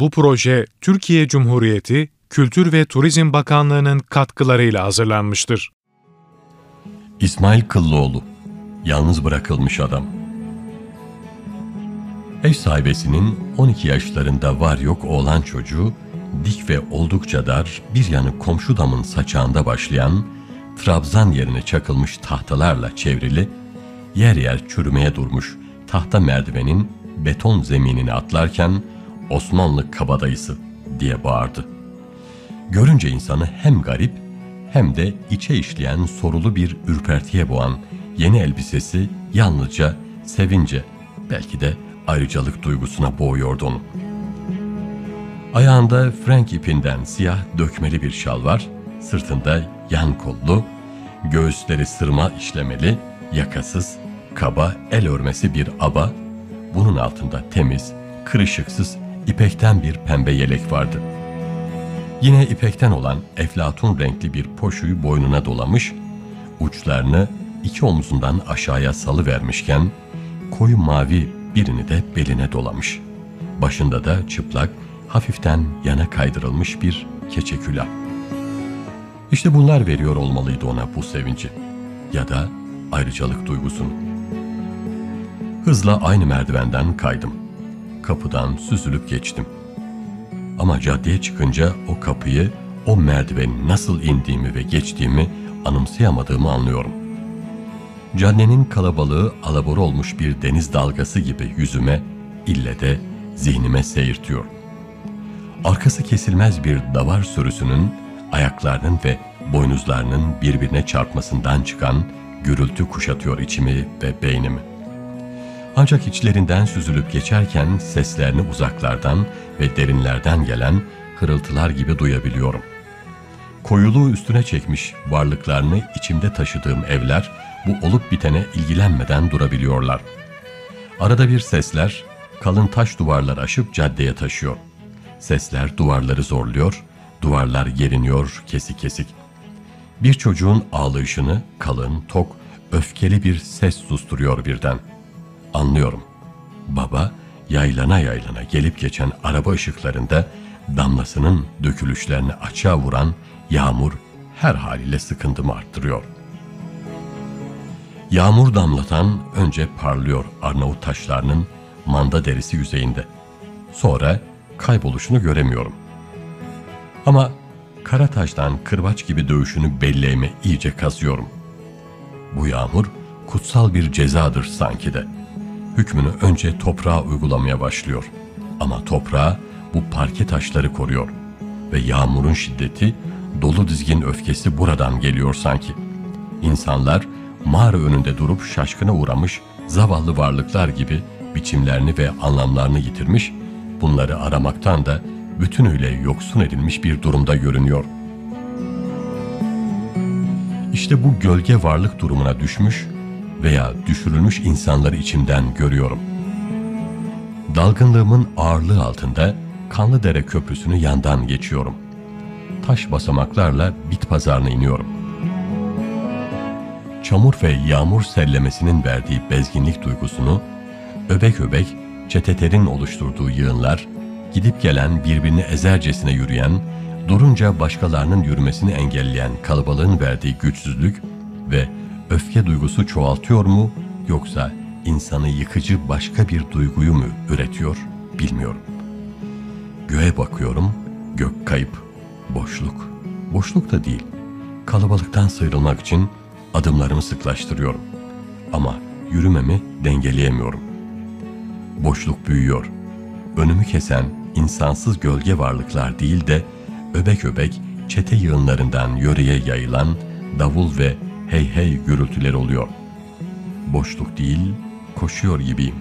Bu proje Türkiye Cumhuriyeti Kültür ve Turizm Bakanlığı'nın katkılarıyla hazırlanmıştır. İsmail Kıllıoğlu Yalnız Bırakılmış Adam Ev sahibesinin 12 yaşlarında var yok oğlan çocuğu, dik ve oldukça dar, bir yanı komşu damın saçağında başlayan, trabzan yerine çakılmış tahtalarla çevrili, yer yer çürümeye durmuş tahta merdivenin beton zeminini atlarken Osmanlı kabadayısı diye bağırdı. Görünce insanı hem garip hem de içe işleyen sorulu bir ürpertiye boğan yeni elbisesi yalnızca sevince belki de ayrıcalık duygusuna boğuyordu onu. Ayağında frank ipinden siyah dökmeli bir şal var, sırtında yan kollu, göğüsleri sırma işlemeli, yakasız, kaba el örmesi bir aba, bunun altında temiz, kırışıksız ipekten bir pembe yelek vardı. Yine ipekten olan eflatun renkli bir poşuyu boynuna dolamış, uçlarını iki omzundan aşağıya salı vermişken koyu mavi birini de beline dolamış. Başında da çıplak, hafiften yana kaydırılmış bir keçe külah. İşte bunlar veriyor olmalıydı ona bu sevinci ya da ayrıcalık duygusunu. Hızla aynı merdivenden kaydım. Kapıdan süzülüp geçtim. Ama caddeye çıkınca o kapıyı, o merdiveni nasıl indiğimi ve geçtiğimi anımsayamadığımı anlıyorum. Caddenin kalabalığı alabora olmuş bir deniz dalgası gibi yüzüme, ille de zihnime seyirtiyor. Arkası kesilmez bir davar sürüsünün ayaklarının ve boynuzlarının birbirine çarpmasından çıkan gürültü kuşatıyor içimi ve beynimi. Ancak içlerinden süzülüp geçerken seslerini uzaklardan ve derinlerden gelen hırıltılar gibi duyabiliyorum. Koyuluğu üstüne çekmiş varlıklarını içimde taşıdığım evler bu olup bitene ilgilenmeden durabiliyorlar. Arada bir sesler kalın taş duvarlar aşıp caddeye taşıyor. Sesler duvarları zorluyor, duvarlar geriniyor kesik kesik. Bir çocuğun ağlayışını kalın, tok, öfkeli bir ses susturuyor birden. Anlıyorum. Baba yaylana yaylana gelip geçen araba ışıklarında damlasının dökülüşlerini açığa vuran yağmur her haliyle sıkıntımı arttırıyor. Yağmur damlatan önce parlıyor Arnavut taşlarının manda derisi yüzeyinde. Sonra kayboluşunu göremiyorum. Ama kara taştan kırbaç gibi dövüşünü belleğime iyice kazıyorum. Bu yağmur kutsal bir cezadır sanki de. Hükmünü önce toprağa uygulamaya başlıyor. Ama toprağa bu parke taşları koruyor. Ve yağmurun şiddeti, dolu dizgin öfkesi buradan geliyor sanki. İnsanlar mağara önünde durup şaşkına uğramış zavallı varlıklar gibi biçimlerini ve anlamlarını yitirmiş, bunları aramaktan da bütünüyle yoksun edilmiş bir durumda görünüyor. İşte bu gölge varlık durumuna düşmüş veya düşürülmüş insanları içimden görüyorum. Dalgınlığımın ağırlığı altında Kanlıdere Köprüsü'nü yandan geçiyorum. Taş basamaklarla bit pazarına iniyorum. Çamur ve yağmur sellemesinin verdiği bezginlik duygusunu öbek öbek çeteterin oluşturduğu yığınlar, gidip gelen birbirini ezercesine yürüyen, durunca başkalarının yürümesini engelleyen kalabalığın verdiği güçsüzlük ve öfke duygusu çoğaltıyor mu yoksa insanı yıkıcı başka bir duyguyu mu üretiyor bilmiyorum. Göğe bakıyorum, gök kayıp, boşluk. Boşluk da değil. Kalabalıktan sıyrılmak için adımlarımı sıklaştırıyorum. Ama yürümemi dengeleyemiyorum. Boşluk büyüyor. Önümü kesen insansız gölge varlıklar değil de öbek öbek çete yığınlarından yöreye yayılan davul ve hey hey gürültüler oluyor. Boşluk değil, koşuyor gibiyim.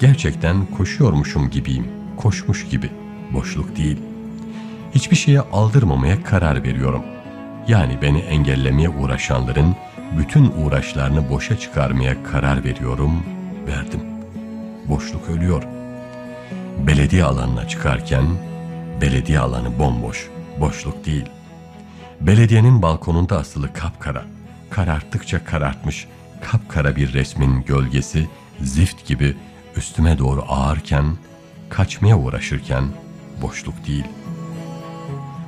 Gerçekten koşuyormuşum gibiyim. Koşmuş gibi. Boşluk değil. Hiçbir şeye aldırmamaya karar veriyorum. Yani beni engellemeye uğraşanların bütün uğraşlarını boşa çıkarmaya karar veriyorum, verdim. Boşluk ölüyor. Belediye alanına çıkarken belediye alanı bomboş, boşluk değil. Belediyenin balkonunda asılı kapkara, kararttıkça karartmış kapkara bir resmin gölgesi zift gibi üstüme doğru ağarken, kaçmaya uğraşırken boşluk değil.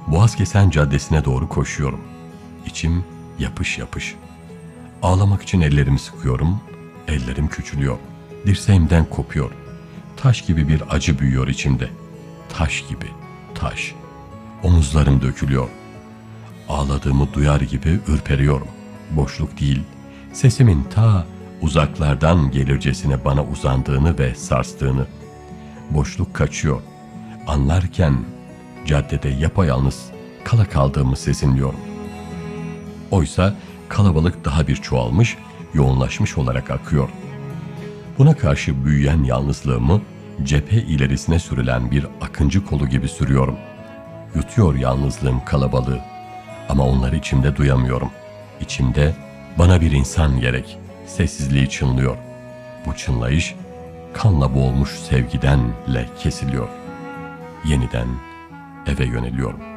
Boğazkesen Caddesi'ne doğru koşuyorum. İçim yapış yapış. Ağlamak için ellerimi sıkıyorum, ellerim küçülüyor. Dirseğimden kopuyor. Taş gibi bir acı büyüyor içimde. Taş gibi, taş. Omuzlarım dökülüyor. Ağladığımı duyar gibi ürperiyorum. Boşluk değil, sesimin ta uzaklardan gelircesine bana uzandığını ve sarstığını. Boşluk kaçıyor. Anlarken caddede yapayalnız kala kaldığımı sezinliyorum. Oysa kalabalık daha bir çoğalmış, yoğunlaşmış olarak akıyor. Buna karşı büyüyen yalnızlığımı cephe ilerisine sürülen bir akıncı kolu gibi sürüyorum. Yutuyor yalnızlığım kalabalığı ama onları içimde duyamıyorum. İçimde bana bir insan gerek. Sessizliği çınlıyor. Bu çınlayış kanla boğulmuş sevgidenle kesiliyor. Yeniden eve yöneliyorum.